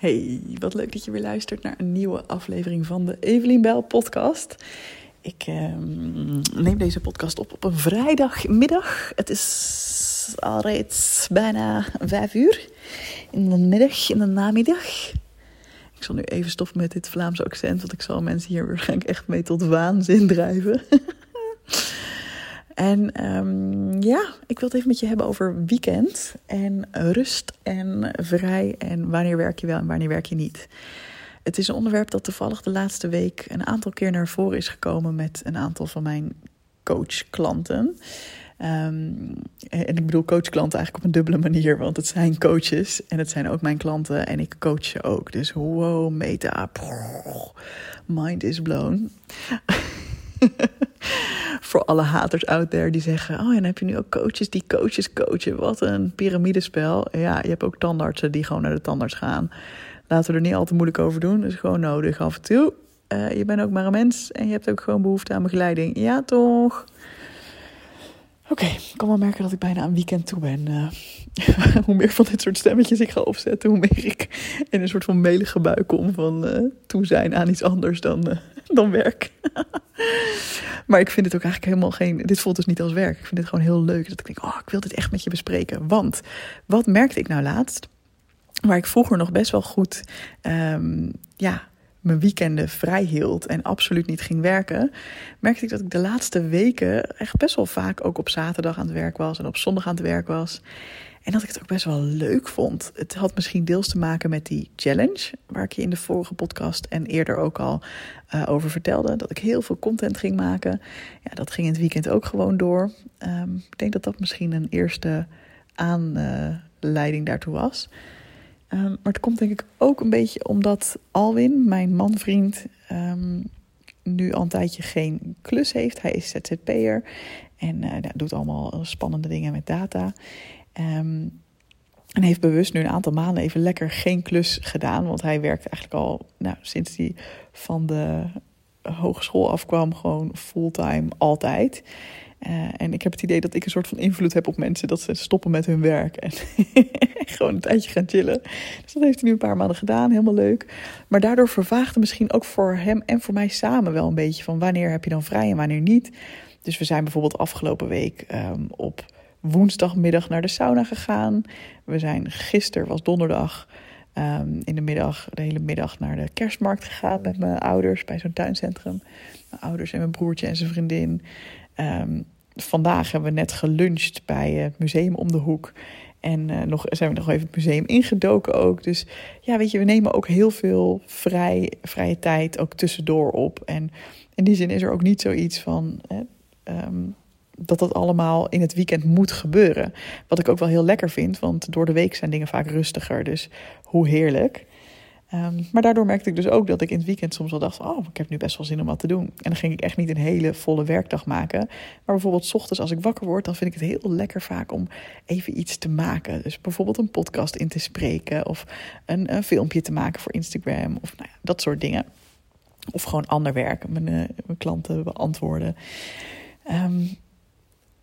Hey, wat leuk dat je weer luistert naar een nieuwe aflevering van de Evelien Bell podcast. Ik ehm, neem deze podcast op op een vrijdagmiddag. Het is al reeds bijna vijf uur in de middag, in de namiddag. Ik zal nu even stoppen met dit Vlaamse accent, want ik zal mensen hier waarschijnlijk echt mee tot waanzin drijven. En um, ja, ik wil het even met je hebben over weekend en rust en vrij en wanneer werk je wel en wanneer werk je niet. Het is een onderwerp dat toevallig de laatste week een aantal keer naar voren is gekomen met een aantal van mijn coachklanten. Um, en ik bedoel coachklanten eigenlijk op een dubbele manier, want het zijn coaches en het zijn ook mijn klanten en ik coach ze ook. Dus wow, meta, mind is blown. voor alle haters out there die zeggen: Oh, en heb je nu ook coaches die coaches coachen. Wat een piramidespel. Ja, je hebt ook tandartsen die gewoon naar de tandarts gaan. Laten we er niet al te moeilijk over doen. Dat is gewoon nodig af en toe. Uh, je bent ook maar een mens en je hebt ook gewoon behoefte aan begeleiding. Ja, toch? Oké, ik kan wel merken dat ik bijna een weekend toe ben. Uh, hoe meer van dit soort stemmetjes ik ga opzetten, hoe meer ik in een soort van melige buik kom van uh, toe zijn aan iets anders dan, dan werk. maar ik vind het ook eigenlijk helemaal geen. Dit voelt dus niet als werk. Ik vind het gewoon heel leuk dat ik denk: oh, ik wil dit echt met je bespreken. Want wat merkte ik nou laatst? Waar ik vroeger nog best wel goed. Um, ja, mijn weekenden vrij hield en absoluut niet ging werken, merkte ik dat ik de laatste weken echt best wel vaak ook op zaterdag aan het werk was en op zondag aan het werk was. En dat ik het ook best wel leuk vond. Het had misschien deels te maken met die challenge, waar ik je in de vorige podcast en eerder ook al uh, over vertelde. Dat ik heel veel content ging maken. Ja, dat ging in het weekend ook gewoon door. Um, ik denk dat dat misschien een eerste aanleiding daartoe was. Um, maar het komt denk ik ook een beetje omdat Alwin, mijn manvriend, um, nu al een tijdje geen klus heeft. Hij is ZZP'er en uh, doet allemaal spannende dingen met data. Um, en heeft bewust nu een aantal maanden even lekker geen klus gedaan. Want hij werkt eigenlijk al nou, sinds hij van de hogeschool afkwam, gewoon fulltime altijd. Uh, en ik heb het idee dat ik een soort van invloed heb op mensen dat ze stoppen met hun werk en gewoon een tijdje gaan chillen. Dus dat heeft hij nu een paar maanden gedaan, helemaal leuk. Maar daardoor vervaagde misschien ook voor hem en voor mij samen wel een beetje van wanneer heb je dan vrij en wanneer niet. Dus we zijn bijvoorbeeld afgelopen week um, op woensdagmiddag naar de sauna gegaan. We zijn gisteren, was donderdag, um, in de middag, de hele middag naar de kerstmarkt gegaan met mijn ouders bij zo'n tuincentrum. Mijn ouders en mijn broertje en zijn vriendin. Um, vandaag hebben we net geluncht bij het museum om de hoek. En uh, nog, zijn we nog even het museum ingedoken ook. Dus ja, weet je, we nemen ook heel veel vrij, vrije tijd ook tussendoor op. En in die zin is er ook niet zoiets van. Um, dat dat allemaal in het weekend moet gebeuren. Wat ik ook wel heel lekker vind, want door de week zijn dingen vaak rustiger. Dus hoe heerlijk. Um, maar daardoor merkte ik dus ook dat ik in het weekend soms wel dacht: Oh, ik heb nu best wel zin om wat te doen. En dan ging ik echt niet een hele volle werkdag maken. Maar bijvoorbeeld, s ochtends als ik wakker word, dan vind ik het heel lekker vaak om even iets te maken. Dus bijvoorbeeld een podcast in te spreken, of een, filmpje te maken voor Instagram, of nou ja, dat soort dingen. Of gewoon ander werk, mijn, uh, mijn klanten beantwoorden. Um,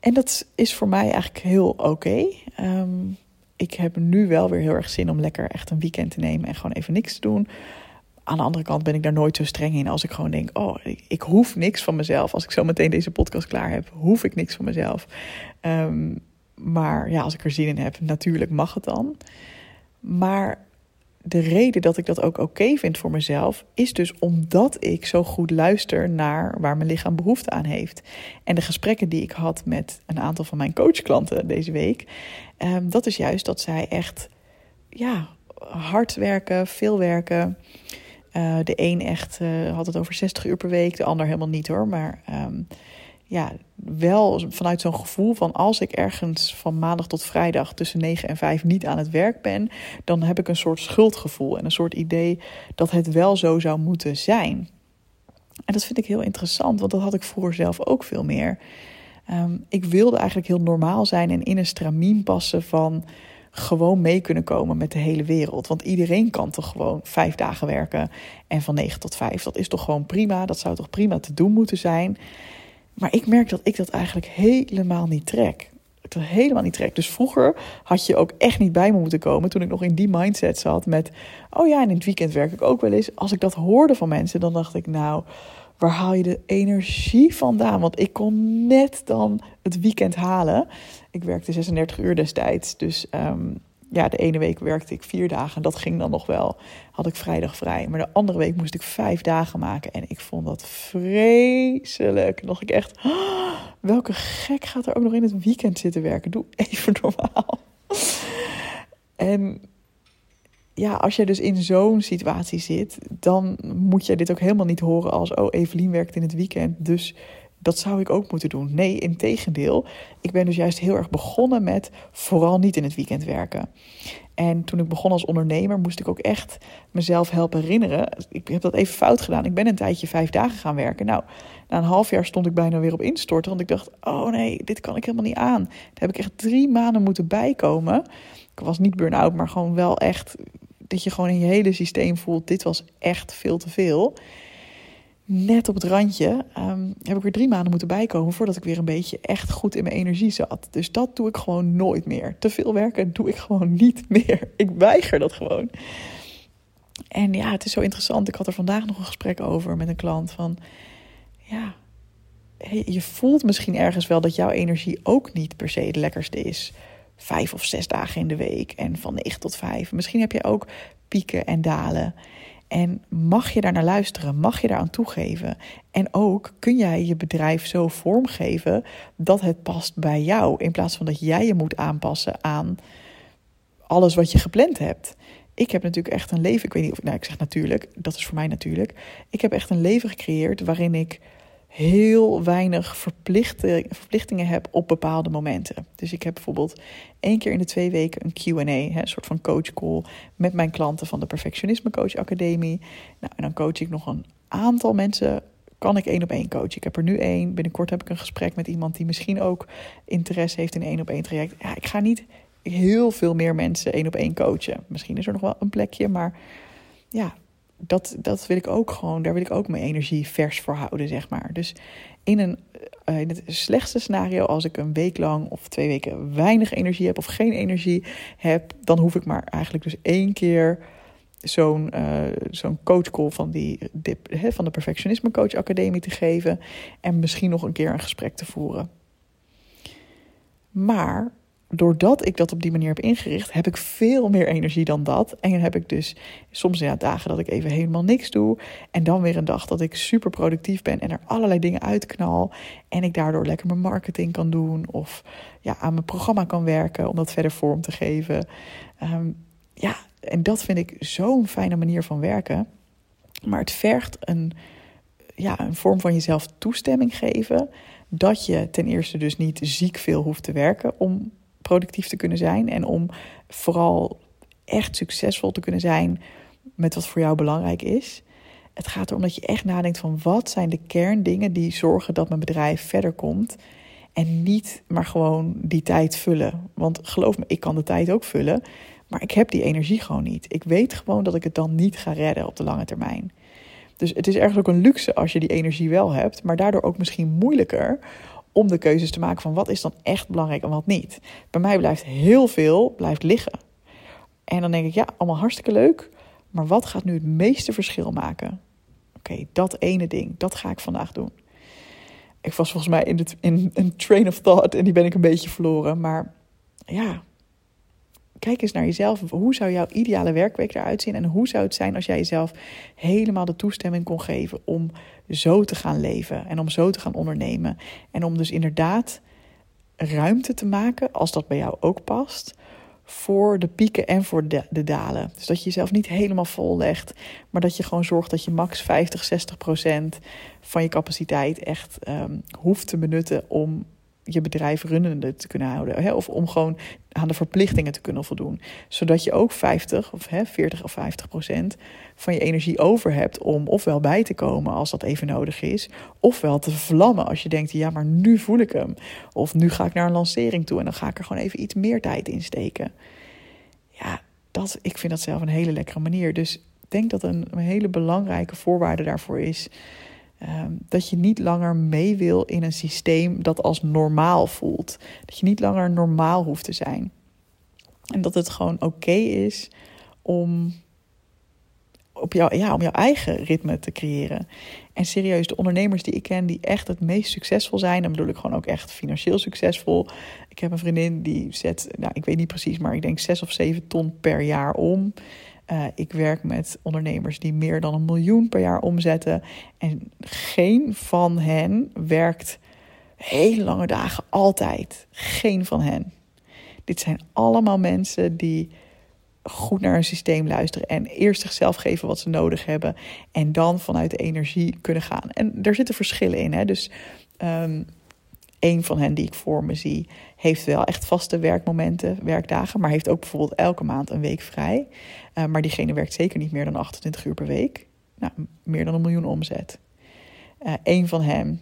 en dat is voor mij eigenlijk heel oké. Um, ik heb nu wel weer heel erg zin om lekker echt een weekend te nemen en gewoon even niks te doen. Aan de andere kant ben ik daar nooit zo streng in als ik gewoon denk: oh, ik, hoef niks van mezelf. Als ik zo meteen deze podcast klaar heb, hoef ik niks van mezelf. Um, maar ja, als ik er zin in heb, natuurlijk mag het dan. Maar de reden dat ik dat ook oké vind voor mezelf, is dus omdat ik zo goed luister naar waar mijn lichaam behoefte aan heeft. En de gesprekken die ik had met een aantal van mijn coachklanten deze week, um, dat is juist dat zij echt ja, hard werken, veel werken. Uh, de een echt uh, had het over 60 uur per week, de ander helemaal niet hoor. Maar um, ja, wel vanuit zo'n gevoel van als ik ergens van maandag tot vrijdag tussen 9 en 5 niet aan het werk ben, dan heb ik een soort schuldgevoel en een soort idee dat het wel zo zou moeten zijn. En dat vind ik heel interessant, want dat had ik vroeger zelf ook veel meer. Um, ik wilde eigenlijk heel normaal zijn en in een stramien passen van gewoon mee kunnen komen met de hele wereld. Want iedereen kan toch gewoon vijf dagen werken en van 9 tot 5. Dat is toch gewoon prima, dat zou toch prima te doen moeten zijn. Maar ik merk dat ik dat eigenlijk helemaal niet trek. het helemaal niet trek. Dus vroeger had je ook echt niet bij me moeten komen toen ik nog in die mindset zat met, oh ja, en in het weekend werk ik ook wel eens. Als ik dat hoorde van mensen, dan dacht ik, nou, waar haal je de energie vandaan? Want ik kon net dan het weekend halen. Ik werkte 36 uur destijds, dus um, ja, de ene week werkte ik vier dagen. En dat ging dan nog wel. Had ik vrijdag vrij. Maar de andere week moest ik vijf dagen maken. En ik vond dat vreselijk. Dacht ik echt, oh, welke gek gaat er ook nog in het weekend zitten werken? Doe even normaal. En ja, als je dus in zo'n situatie zit, dan moet je dit ook helemaal niet horen als: oh, Evelien werkt in het weekend, dus dat zou ik ook moeten doen. Nee, in tegendeel. Ik ben dus juist heel erg begonnen met vooral niet in het weekend werken. En toen ik begon als ondernemer, moest ik ook echt mezelf helpen herinneren. Ik heb dat even fout gedaan. Ik ben een tijdje vijf dagen gaan werken. Nou, na een half jaar stond ik bijna weer op instorten. Want ik dacht, oh nee, dit kan ik helemaal niet aan. Daar heb ik echt drie maanden moeten bijkomen. Ik was niet burn-out, maar gewoon wel echt... dat je gewoon in je hele systeem voelt, dit was echt veel te veel net op het randje, um, heb ik er drie maanden moeten bijkomen voordat ik weer een beetje echt goed in mijn energie zat. Dus dat doe ik gewoon nooit meer. Te veel werken doe ik gewoon niet meer. Ik weiger dat gewoon. En ja, het is zo interessant. Ik had er vandaag nog een gesprek over met een klant van, ja, je voelt misschien ergens wel dat jouw energie ook niet per se het lekkerste is. Vijf of zes dagen in de week en van negen tot vijf. Misschien heb je ook pieken en dalen. En mag je daar naar luisteren? Mag je daar aan toegeven? En ook kun jij je bedrijf zo vormgeven dat het past bij jou, in plaats van dat jij je moet aanpassen aan alles wat je gepland hebt. Ik heb natuurlijk echt een leven, ik weet niet of nou, ik zeg natuurlijk, dat is voor mij natuurlijk. Ik heb echt een leven gecreëerd waarin ik heel weinig verplichtingen heb op bepaalde momenten. Dus ik heb bijvoorbeeld één keer in de twee weken een QA, een soort van coach call met mijn klanten van de Perfectionisme Coach Academie. Nou, en dan coach ik nog een aantal mensen. Kan ik één op één coachen? Ik heb er nu één. Binnenkort heb ik een gesprek met iemand die misschien ook interesse heeft in één op één traject. Ja, ik ga niet heel veel meer mensen één op één coachen. Misschien is er nog wel een plekje, maar ja, dat, dat wil ik ook gewoon, daar wil ik ook mijn energie vers voor houden, zeg maar. Dus in, een, uh, in het slechtste scenario, als ik een week lang of twee weken weinig energie heb of geen energie heb, dan hoef ik maar eigenlijk dus één keer zo'n uh, zo'n coachcall van, die, van de Perfectionisme Coach Academie te geven en misschien nog een keer een gesprek te voeren. Maar doordat ik dat op die manier heb ingericht, heb ik veel meer energie dan dat. En dan heb ik dus soms ja, dagen dat ik even helemaal niks doe. En dan weer een dag dat ik super productief ben en er allerlei dingen uitknal. En ik daardoor lekker mijn marketing kan doen. Of ja, aan mijn programma kan werken om dat verder vorm te geven. Um, ja, en dat vind ik zo'n fijne manier van werken. Maar het vergt een, ja, een vorm van jezelf toestemming geven. Dat je ten eerste dus niet ziek veel hoeft te werken om productief te kunnen zijn en om vooral echt succesvol te kunnen zijn met wat voor jou belangrijk is. Het gaat erom dat je echt nadenkt van wat zijn de kerndingen die zorgen dat mijn bedrijf verder komt. En niet maar gewoon die tijd vullen. Want geloof me, ik kan de tijd ook vullen. Maar ik heb die energie gewoon niet. Ik weet gewoon dat ik het dan niet ga redden op de lange termijn. Dus het is ergens ook een luxe als je die energie wel hebt. Maar daardoor ook misschien moeilijker om de keuzes te maken van wat is dan echt belangrijk en wat niet. Bij mij blijft heel veel blijft liggen. En dan denk ik, ja, allemaal hartstikke leuk, maar wat gaat nu het meeste verschil maken? Oké, dat ene ding, dat ga ik vandaag doen. Ik was volgens mij in, de, in een train of thought en die ben ik een beetje verloren. Maar ja, kijk eens naar jezelf. Hoe zou jouw ideale werkweek eruit zien? En hoe zou het zijn als jij jezelf helemaal de toestemming kon geven om zo te gaan leven en om zo te gaan ondernemen? En om dus inderdaad ruimte te maken, als dat bij jou ook past, voor de pieken en voor de, dalen. Dus dat je jezelf niet helemaal vol legt, maar dat je gewoon zorgt dat je max 50, 60 procent van je capaciteit echt um, hoeft te benutten om je bedrijf runnende te kunnen houden. Hè? Of om gewoon aan de verplichtingen te kunnen voldoen. Zodat je ook 50 of hè, 40 of 50 procent van je energie over hebt om ofwel bij te komen als dat even nodig is. Ofwel te vlammen als je denkt, ja maar nu voel ik hem. Of nu ga ik naar een lancering toe en dan ga ik er gewoon even iets meer tijd in steken. Ja, dat, ik vind dat zelf een hele lekkere manier. Dus ik denk dat een, een hele belangrijke voorwaarde daarvoor is Ehm, dat je niet langer mee wil in een systeem dat als normaal voelt. Dat je niet langer normaal hoeft te zijn. En dat het gewoon oké is om op jou, ja, om jouw eigen ritme te creëren. En serieus, de ondernemers die ik ken die echt het meest succesvol zijn, dan bedoel ik gewoon ook echt financieel succesvol. Ik heb een vriendin die zet, nou ik weet niet precies, maar ik denk zes of zeven ton per jaar om. Uh, ik werk met ondernemers die meer dan een miljoen per jaar omzetten. En geen van hen werkt hele lange dagen altijd. Geen van hen. Dit zijn allemaal mensen die goed naar hun systeem luisteren en eerst zichzelf geven wat ze nodig hebben en dan vanuit de energie kunnen gaan. En er zitten verschillen in. Hè? Dus um, een van hen die ik voor me zie, heeft wel echt vaste werkmomenten, werkdagen, maar heeft ook bijvoorbeeld elke maand een week vrij. Uh, maar diegene werkt zeker niet meer dan 28 uur per week. Nou, meer dan een miljoen omzet. Uh, een van hen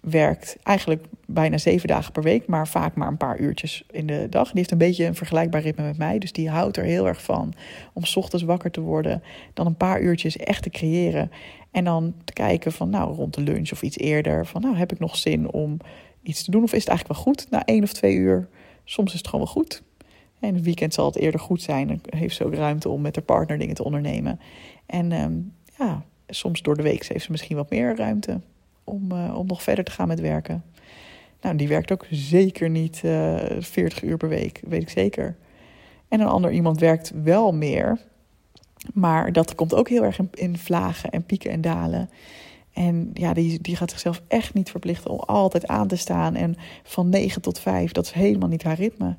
werkt eigenlijk bijna zeven dagen per week, maar vaak maar een paar uurtjes in de dag. Die heeft een beetje een vergelijkbaar ritme met mij, dus die houdt er heel erg van om s ochtends wakker te worden, dan een paar uurtjes echt te creëren en dan te kijken van nou rond de lunch of iets eerder van nou heb ik nog zin om iets te doen of is het eigenlijk wel goed na één of twee uur? Soms is het gewoon wel goed. En het weekend zal het eerder goed zijn. Dan heeft ze ook ruimte om met haar partner dingen te ondernemen. En um, ja, soms door de week heeft ze misschien wat meer ruimte om, uh, om nog verder te gaan met werken. Nou, die werkt ook zeker niet uh, eh, 40 uur per week, weet ik zeker. En een ander iemand werkt wel meer, maar dat komt ook heel erg in, in vlagen en pieken en dalen. En ja, die, die gaat zichzelf echt niet verplichten om altijd aan te staan. En van 9 tot 5, dat is helemaal niet haar ritme.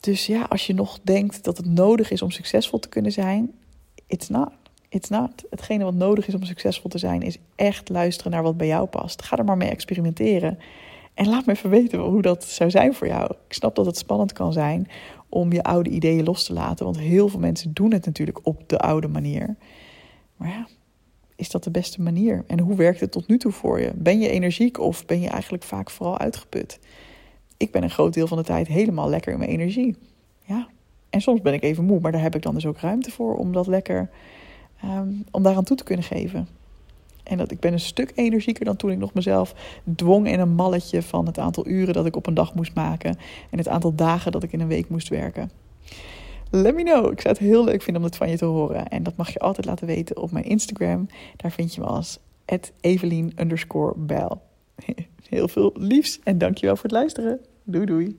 Dus ja, als je nog denkt dat het nodig is om succesvol te kunnen zijn, it's not. It's not. Hetgene wat nodig is om succesvol te zijn, is echt luisteren naar wat bij jou past. Ga er maar mee experimenteren. En laat me even weten hoe dat zou zijn voor jou. Ik snap dat het spannend kan zijn om je oude ideeën los te laten. Want heel veel mensen doen het natuurlijk op de oude manier. Maar ja, is dat de beste manier? En hoe werkt het tot nu toe voor je? Ben je energiek of ben je eigenlijk vaak vooral uitgeput? Ik ben een groot deel van de tijd helemaal lekker in mijn energie. Ja. En soms ben ik even moe, maar daar heb ik dan dus ook ruimte voor om dat lekker um, om daaraan toe te kunnen geven. En dat ik ben een stuk energieker dan toen ik nog mezelf dwong in een malletje van het aantal uren dat ik op een dag moest maken en het aantal dagen dat ik in een week moest werken. Let me know. Ik zou het heel leuk vinden om het van je te horen. En dat mag je altijd laten weten op mijn Instagram. Daar vind je me als Evelien Heel veel liefs en dankjewel voor het luisteren. Doei doei.